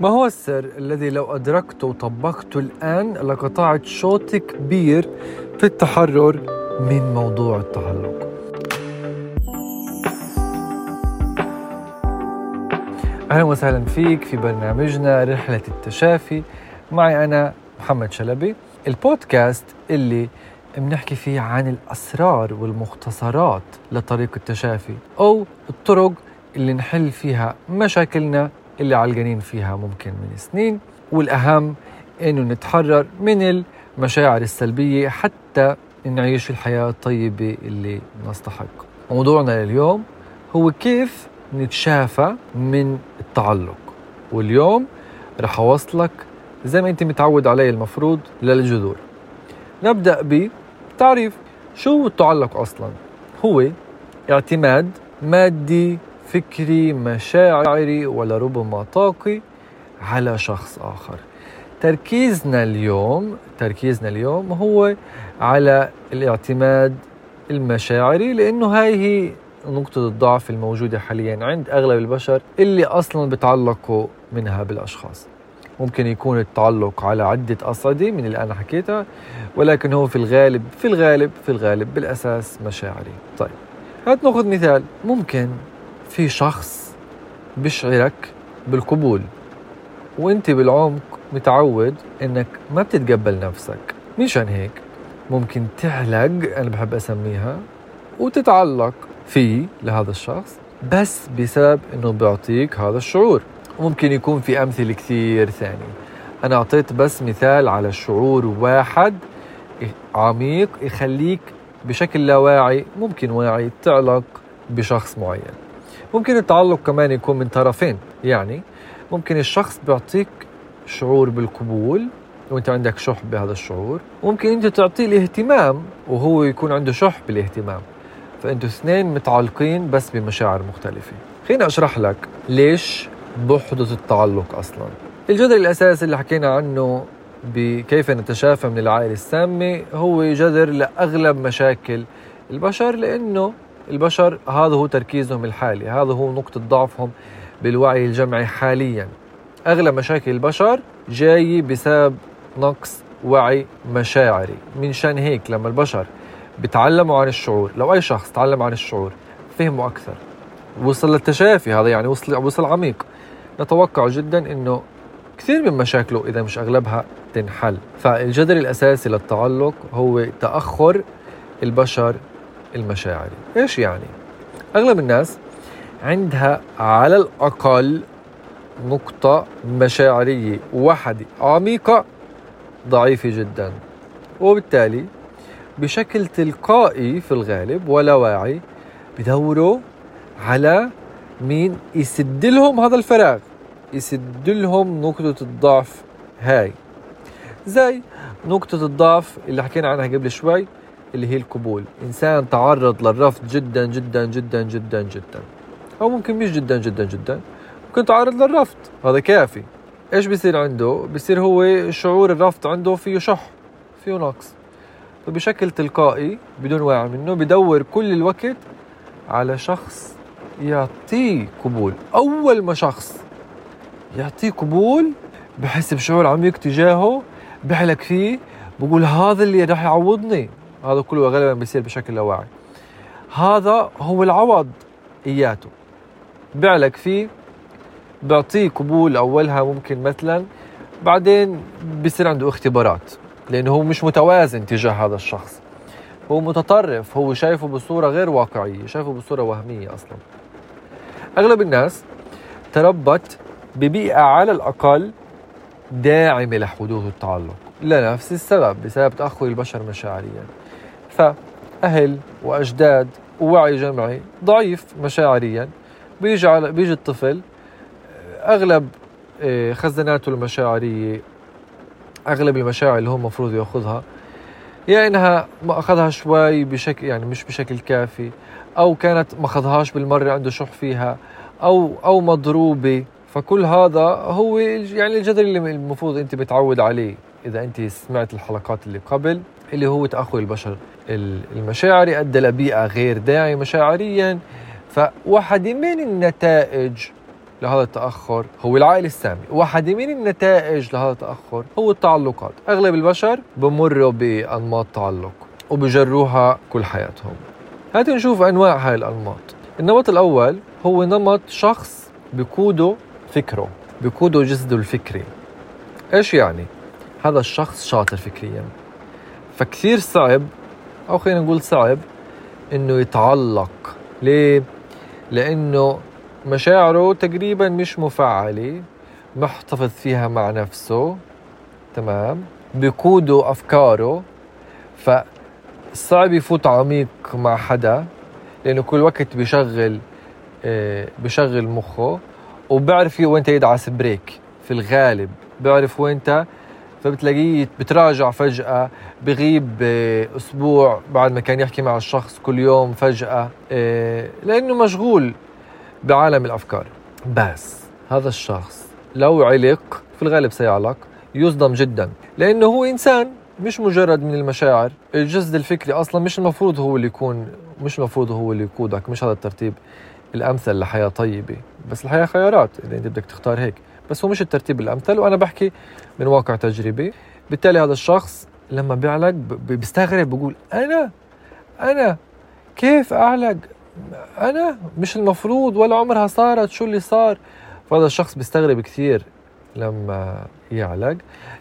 ما هو السر الذي لو أدركته وطبقته الآن لقطعت شوط كبير في التحرر من موضوع التعلق؟ أهلا وسهلا فيك في برنامجنا رحلة التشافي. معي أنا محمد شلبي. البودكاست اللي بنحكي فيه عن الأسرار والمختصرات لطريق التشافي أو الطرق اللي نحل فيها مشاكلنا اللي علقانين فيها ممكن من سنين والأهم إنه نتحرر من المشاعر السلبية حتى نعيش الحياة الطيبة اللي نستحق. موضوعنا لليوم هو كيف نتشافى من التعلق. واليوم رح أوصلك زي ما أنت متعود علي المفروض للجذور. نبدأ بتعريف شو التعلق أصلا؟ هو اعتماد مادي فكري مشاعري ولربما طاقي على شخص آخر. تركيزنا اليوم تركيزنا اليوم هو على الاعتماد المشاعري لأنه هاي هي نقطة الضعف الموجودة حاليا عند أغلب البشر اللي أصلا بتعلقوا منها بالأشخاص. ممكن يكون التعلق على عدة أصعدة من اللي أنا حكيتها ولكن هو في الغالب في الغالب في الغالب بالأساس مشاعري. طيب هات ناخذ مثال. ممكن في شخص بيشعرك بالقبول وانت بالعمق متعود انك ما بتتقبل نفسك. مشان هيك ممكن تعلق أنا بحب أسميها وتتعلق فيه لهذا الشخص بس بسبب إنه بيعطيك هذا الشعور. ممكن يكون في أمثلة كثير ثانية. أنا أعطيت بس مثال على شعور واحد عميق يخليك بشكل لا واعي ممكن واعي تعلق بشخص معين. ممكن التعلق كمان يكون من طرفين. يعني ممكن الشخص بيعطيك شعور بالقبول وانت عندك شح بهذا الشعور. ممكن انت تعطيه الاهتمام وهو يكون عنده شح بالاهتمام. فانتوا اثنين متعلقين بس بمشاعر مختلفة. خليني أشرح لك ليش بحدث التعلق أصلا. الجذر الأساسي اللي حكينا عنه بكيف نتشافى من العائلة السامة هو جذر لأغلب مشاكل البشر لأنه البشر هذا هو تركيزهم الحالي هذا هو نقطة ضعفهم بالوعي الجمعي حاليا. أغلب مشاكل البشر جاي بسبب نقص وعي مشاعري. من شأن هيك لما البشر بتعلموا عن الشعور لو أي شخص تعلم عن الشعور فهموا أكثر. وصل للتشافي هذا يعني وصل وصل عميق. نتوقع جدا إنه كثير من مشاكله إذا مش أغلبها تنحل. فالجذر الأساسي للتعلق هو تأخر البشر المشاعري إيش يعني؟ أغلب الناس عندها على الأقل نقطة مشاعرية واحدة عميقة ضعيفة جدا. وبالتالي بشكل تلقائي في الغالب ولا واعي بدوروا على مين يسد لهم هذا الفراغ يسد لهم نقطة الضعف هاي. زي نقطة الضعف اللي حكينا عنها قبل شوي اللي هي القبول. إنسان تعرض للرفض جدا جدا جدا جدا جدا. أو ممكن مش جدا جدا جدا. ممكن تعرض للرفض. هذا كافي. إيش بيصير عنده؟ بيصير هو شعور الرفض عنده فيه شح فيه نقص. فبشكل تلقائي بدون وعي منه بدور كل الوقت على شخص يعطيه قبول. أول ما شخص يعطيه قبول بحس بشعور عميق تجاهه بحلك فيه بقول هذا اللي راح يعوضني. هذا كله غالبا بيصير بشكل لا واعي هذا هو العوض إياته. بعلك فيه بيعطيه قبول أولها ممكن مثلا بعدين بيصير عنده اختبارات لأنه هو مش متوازن تجاه هذا الشخص. هو متطرف هو شايفه بصورة غير واقعية شايفه بصورة وهمية أصلا. أغلب الناس تربت ببيئة على الأقل داعمة لحدوث التعلق لنفس السبب بسبب تاخر البشر مشاعريا. فاهل وأجداد ووعي جمعي ضعيف مشاعريا. بيجي على بيجي الطفل أغلب آه، خزاناته المشاعرية أغلب المشاعر اللي هو المفروض يأخذها يا إنها ما أخذها شوي بشكل يعني مش بشكل كافي أو كانت ما أخذهاش بالمرة عنده شح فيها أو أو مضروبة. فكل هذا هو يعني الجذر اللي المفروض أنت بتعود عليه إذا أنت سمعت الحلقات اللي قبل اللي هو تاخر البشر. المشاعري ادى لبيئة غير داعي مشاعريا. فواحده من النتائج لهذا التأخر هو العقل السامي واحدة من النتائج لهذا التأخر هو التعلقات. أغلب البشر بمروا بأنماط تعلق وبجروها كل حياتهم. هات نشوف أنواع هاي الأنماط. النمط الأول هو نمط شخص بقوده فكره بقوده جسده الفكري. إيش يعني؟ هذا الشخص شاطر فكريا. فكثير صعب أو خلينا نقول صعب إنه يتعلق. ليه؟ لأنه مشاعره تقريبا مش مفعلة محتفظ فيها مع نفسه تمام؟ بقوده أفكاره. فصعب يفوت عميق مع حدا لأنه كل وقت بشغل آه، بشغل مخه وبعرف وين يدعس بريك في الغالب. بيعرف وين فبتلاقيه بتراجع فجأة بغيب آه، أسبوع بعد ما كان يحكي مع الشخص كل يوم فجأة آه، لأنه مشغول بعالم الأفكار. بس هذا الشخص لو علق في الغالب سيعلق يصدم جدا لأنه هو إنسان مش مجرد من المشاعر. الجسد الفكري أصلا مش المفروض هو اللي يكون مش المفروض هو اللي يقودك مش هذا الترتيب الأمثل لحياة طيبة. بس الحياة خيارات إذا أنت بدك تختار هيك. بس هو مش الترتيب الأمثل وأنا بحكي من واقع تجريبي. بالتالي هذا الشخص لما بيعلق بيستغرب بيقول أنا؟ أنا؟ كيف أعلق؟ أنا؟ مش المفروض ولا عمرها صارت شو اللي صار؟ فهذا الشخص بيستغرب كثير لما يعلق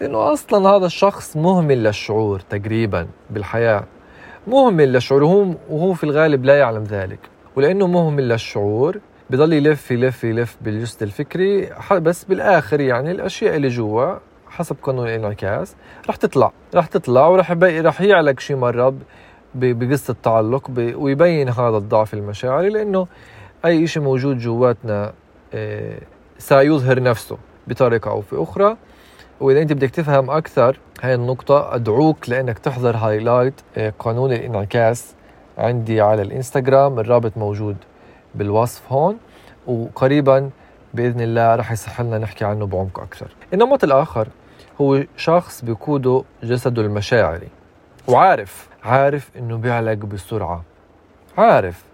لأنه أصلا هذا الشخص مهمل للشعور تقريبا بالحياة. مهمل للشعور وهو وهو في الغالب لا يعلم ذلك. ولأنه مهمل للشعور بضل يلف يلف يلف بالجسد الفكري بس بالآخر يعني الأشياء اللي جوا حسب قانون الانعكاس رح تطلع رح تطلع ورح رح يعلق شي مرة بقصة التعلق ويبين هذا الضعف المشاعري لأنه أي شيء موجود جواتنا آه، سيظهر نفسه بطريقة أو في أخرى. وإذا أنت بدك تفهم أكثر هاي النقطة أدعوك لأنك تحضر هايلايت آه، قانون الانعكاس عندي على الإنستغرام الرابط موجود بالوصف هون وقريبا بإذن الله رح يصح لنا نحكي عنه بعمق أكثر. النمط الآخر هو شخص بيقوده جسده المشاعري وعارف عارف إنه بيعلق بسرعة. عارف.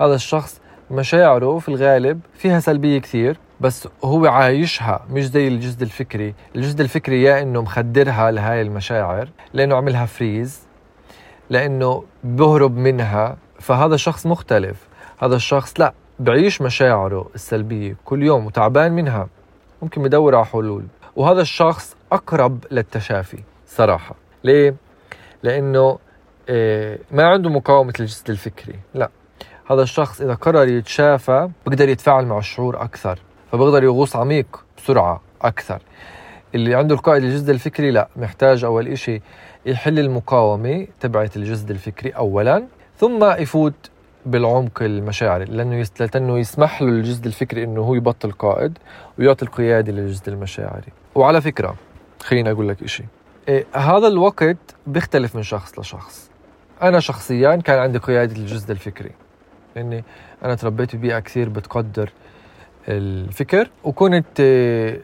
هذا الشخص مشاعره في الغالب فيها سلبية كثير بس هو عايشها مش زي الجسد الفكري. الجسد الفكري يا إنه مخدرها لهاي المشاعر لأنه عملها فريز لأنه بهرب منها فهذا الشخص مختلف. هذا الشخص لا بعيش مشاعره السلبية كل يوم وتعبان منها ممكن يدور على حلول. وهذا الشخص أقرب للتشافي صراحة. ليه؟ لأنه إيه، ما عنده مقاومة الجسد الفكري لا. هذا الشخص إذا قرر يتشافى بقدر يتفاعل مع الشعور أكثر فبقدر يغوص عميق بسرعة أكثر. اللي عنده القائد الجسد الفكري لا محتاج أول إشي يحل المقاومة تبعت الجسد الفكري أولا ثم يفوت بالعمق المشاعري لأنه لأنه يسمح له الجسد الفكري إنه هو يبطل قائد ويعطي القيادة للجسد المشاعري. وعلى فكرة خليني أقول لك إشي. إيه هذا الوقت بيختلف من شخص لشخص. أنا شخصيا كان عندي قيادة الجزء الفكري. لاني أنا تربيت ببيئة كثير بتقدر الفكر وكنت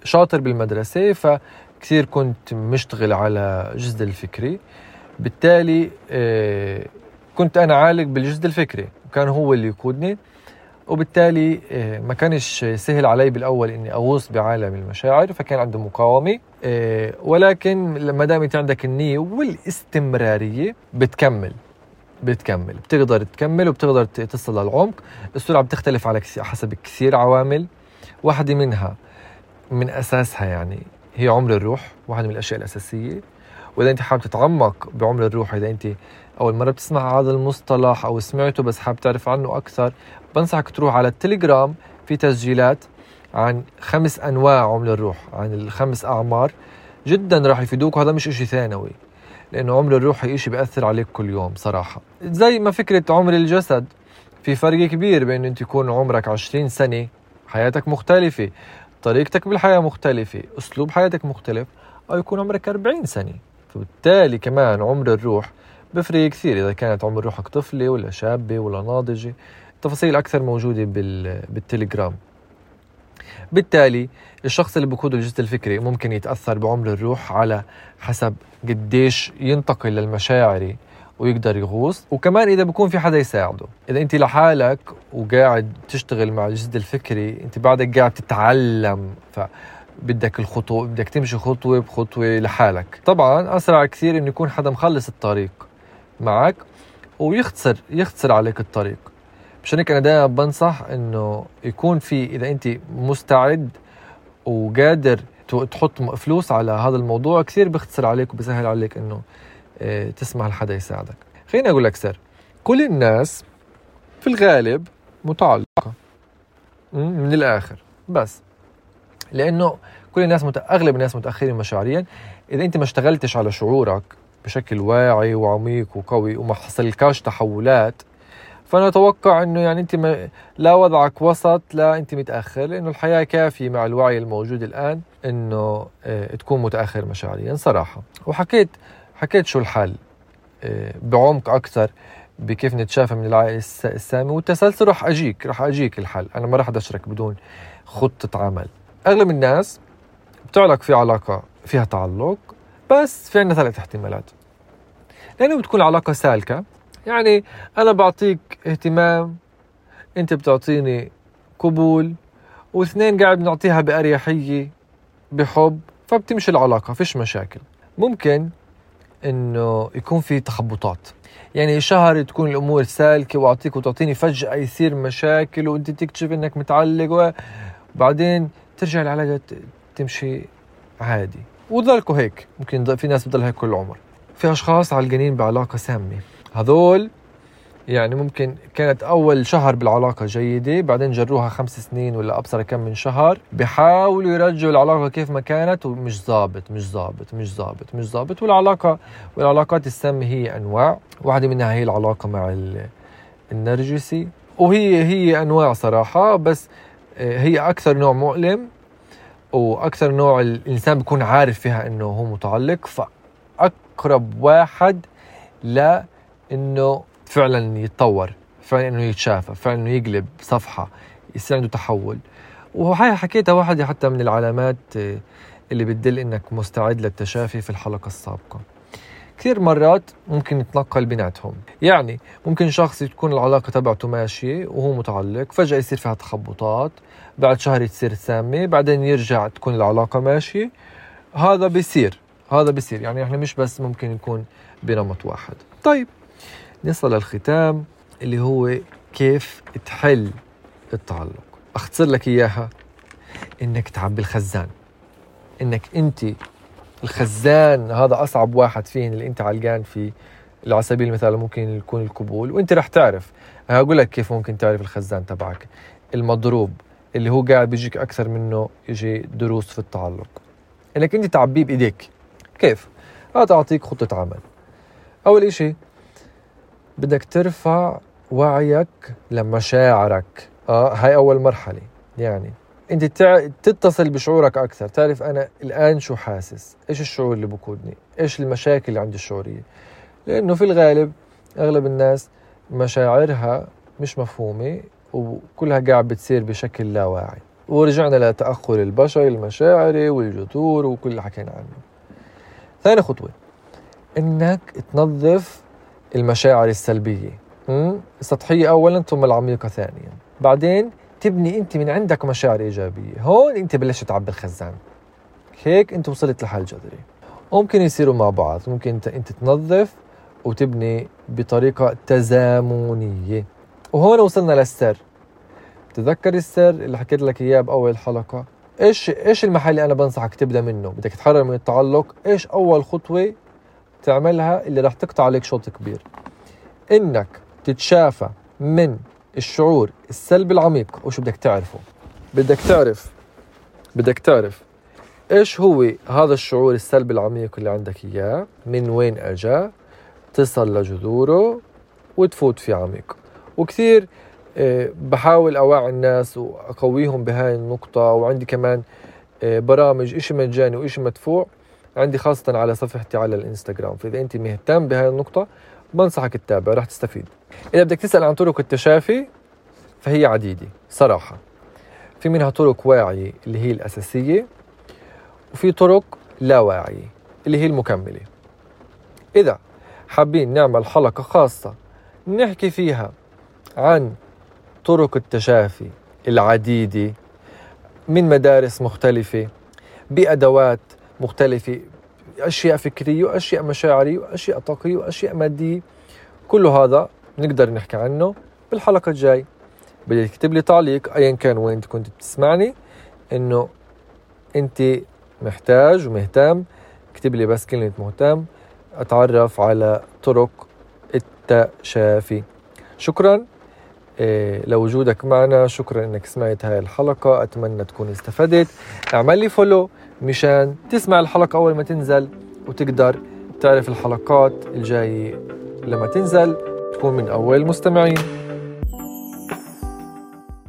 شاطر بالمدرسة فكثير كنت مشتغل على الجزء الفكري. بالتالي آه، كنت أنا عالق بالجزء الفكري. وكان هو اللي يقودني. وبالتالي آه، ما كانش سهل علي بالأول إني أغوص بعالم المشاعر فكان عنده مقاومة آه، ولكن ما دام انت عندك النية والاستمرارية بتكمل بتكمل بتقدر تكمل وبتقدر تصل للعمق. السرعة بتختلف على حسب كثير عوامل. واحدة منها من أساسها يعني هي عمر الروح واحدة من الأشياء الأساسية. وإذا أنت حابب تتعمق بعمر الروح إذا أنت أول مرة بتسمع هذا المصطلح أو سمعته بس حابب تعرف عنه أكثر بنصحك تروح على التليجرام في تسجيلات عن خمس أنواع عمر الروح عن الخمس أعمار جدا راح يفيدوك وهذا مش إشي ثانوي لأنه عمر الروح هي شيء بيأثر عليك كل يوم صراحة. زي ما فكرة عمر الجسد في فرق كبير بين إنت يكون عمرك 20 سنة حياتك مختلفة طريقتك بالحياة مختلفة أسلوب حياتك مختلف أو يكون عمرك 40 سنة. فبالتالي كمان عمر الروح بفرق كثير إذا كانت عمر روحك طفلة ولا شابة ولا ناضجة. تفاصيل أكثر موجودة بالتليجرام. بالتالي الشخص اللي بقود الجسد الفكري ممكن يتأثر بعمر الروح على حسب قديش ينتقل للمشاعري ويقدر يغوص. وكمان إذا بكون في حدا يساعده. إذا أنت لحالك وقاعد تشتغل مع الجسد الفكري أنت بعدك قاعد تتعلم. ف بدك الخطوة بدك تمشي خطوة بخطوة لحالك. طبعا أسرع كثير إنه يكون حدا مخلص الطريق. معك ويختصر يختصر عليك الطريق. مشان هيك أنا دائما بنصح إنه يكون في إذا أنت مستعد وقادر تحط فلوس على هذا الموضوع كثير بيختصر عليك وبسهل عليك إنه آه، تسمح لحدا يساعدك. خليني أقول لك سر. كل الناس في الغالب متعلقة. من الآخر. بس. لأنه كل الناس مت... أغلب الناس متأخرين مشاعريا. إذا أنت ما اشتغلتش على شعورك بشكل واعي وعميق وقوي وما حصلكاش تحولات. فأنا أتوقع إنه يعني أنت ما لا وضعك وسط لا أنت متأخر لأنه الحياة كافية مع الوعي الموجود الآن إنه آه تكون متأخر مشاعريا صراحة. وحكيت حكيت شو الحل آه بعمق أكثر بكيف نتشافى من العائل السامي والتسلسل رح أجيك رح أجيك الحل. أنا ما رح أشرك بدون خطة عمل. أغلب الناس بتعلق في علاقة فيها تعلق بس في عندنا ثلاث احتمالات لأنه بتكون العلاقة سالكة. يعني أنا بعطيك اهتمام أنت بتعطيني قبول واثنين قاعد بنعطيها بأريحية بحب فبتمشي العلاقة فيش مشاكل. ممكن إنه يكون في تخبطات. يعني شهر تكون الأمور سالكة وأعطيك وتعطيني فجأة يصير مشاكل وأنت تكتشف إنك متعلق وبعدين ترجع العلاقة تمشي عادي. وتضلكوا هيك. ممكن في ناس بتضل هيك كل العمر في أشخاص علقانين بعلاقة سامة. هذول يعني ممكن كانت أول شهر بالعلاقة جيدة بعدين جروها خمس سنين ولا أبصر كم من شهر. بحاولوا يرجعوا العلاقة كيف ما كانت ومش ظابط مش ظابط مش ظابط مش ظابط. والعلاقة والعلاقات السامة هي أنواع. واحدة منها هي العلاقة مع النرجسي. وهي هي أنواع صراحة بس آه، هي أكثر نوع مؤلم. وأكثر نوع الإنسان بيكون عارف فيها إنه هو متعلق فأقرب واحد لا إنه فعلا يتطور فعلا إنه يتشافى فعلا إنه يقلب صفحة يصير عنده تحول. وهي حكيتها واحدة حتى من العلامات آه، اللي بتدل إنك مستعد للتشافي في الحلقة السابقة. كثير مرات ممكن يتنقل بيناتهم. يعني ممكن شخص تكون العلاقة تبعته ماشية وهو متعلق فجأة يصير فيها تخبطات بعد شهر تصير سامة بعدين يرجع تكون العلاقة ماشية. هذا بيصير هذا بيصير. يعني إحنا مش بس ممكن يكون بنمط واحد. طيب نصل للختام اللي هو كيف تحل التعلق. أختصر لك إياها إنك تعبي الخزان. إنك أنت الخزان هذا أصعب واحد فيهن اللي أنت علقان فيه على سبيل المثال ممكن يكون القبول. وأنت رح تعرف. هقول لك كيف ممكن تعرف الخزان تبعك. المضروب اللي هو قاعد بيجيك أكثر منه يجي دروس في التعلق. انك أنت تعبيه بإيديك. كيف؟ هذا اعطيك خطة عمل. أول إشي بدك ترفع وعيك لمشاعرك. آه هاي أول مرحلة. يعني انت. تتصل بشعورك أكثر. تعرف أنا الآن شو حاسس؟ إيش الشعور اللي بقودني؟ إيش المشاكل اللي عندي الشعورية؟ لأنه في الغالب أغلب الناس مشاعرها مش مفهومة وكلها قاعد بتصير بشكل لا واعي ورجعنا لتأخر البشر المشاعري والجذور وكل اللي حكينا عنه. ثاني خطوة إنك تنظف المشاعر السلبية. السطحيه اولا ثم العميقة ثانيا. بعدين تبني انت من عندك مشاعر ايجابية. هون انت بلشت تعبي الخزان. هيك انت وصلت لحل جذري. ممكن يصيروا مع بعض. ممكن انت انت تنظف وتبني بطريقة تزامنية. وهون وصلنا للسر. تذكر السر اللي حكيت لك إياه بأول حلقة؟ إيش إيش المحل اللي أنا بنصحك تبدأ منه؟ بدك تحرر من التعلق. إيش أول خطوة تعملها اللي راح تقطع عليك شوط كبير؟ إنك تتشافى من الشعور السلبي العميق. وشو بدك تعرفه؟ بدك تعرف بدك تعرف إيش هو هذا الشعور السلبي العميق اللي عندك إياه؟ من وين اجا تصل لجذوره وتفوت في عميق. وكثير آه، بحاول أوعي الناس وأقويهم بهاي النقطة. وعندي كمان آه، برامج إشي مجاني وإشي مدفوع. عندي خاصة على صفحتي على الإنستغرام. فإذا أنت مهتم بهاي النقطة بنصحك تتابع رح تستفيد. إذا بدك تسأل عن طرق التشافي فهي عديدة صراحة. في منها طرق واعية اللي هي الأساسية وفي طرق لا واعية اللي هي المكملة. إذا حابين نعمل حلقة خاصة نحكي فيها عن طرق التشافي العديدة من مدارس مختلفة بأدوات مختلفة أشياء فكرية وأشياء مشاعرية وأشياء طاقية وأشياء مادية. كل هذا نقدر نحكي عنه بالحلقة الجاي. بدك تكتب لي تعليق أيا كان وين كنت بتسمعني. إنه أنت محتاج ومهتم. اكتب لي بس كلمة مهتم. أتعرف على طرق التشافي. شكرا. إيه لوجودك معنا. شكرا إنك سمعت هاي الحلقة. أتمنى تكون استفدت. اعمل لي فولو مشان تسمع الحلقة أول ما تنزل وتقدر تعرف الحلقات الجاية لما تنزل تكون من أول المستمعين.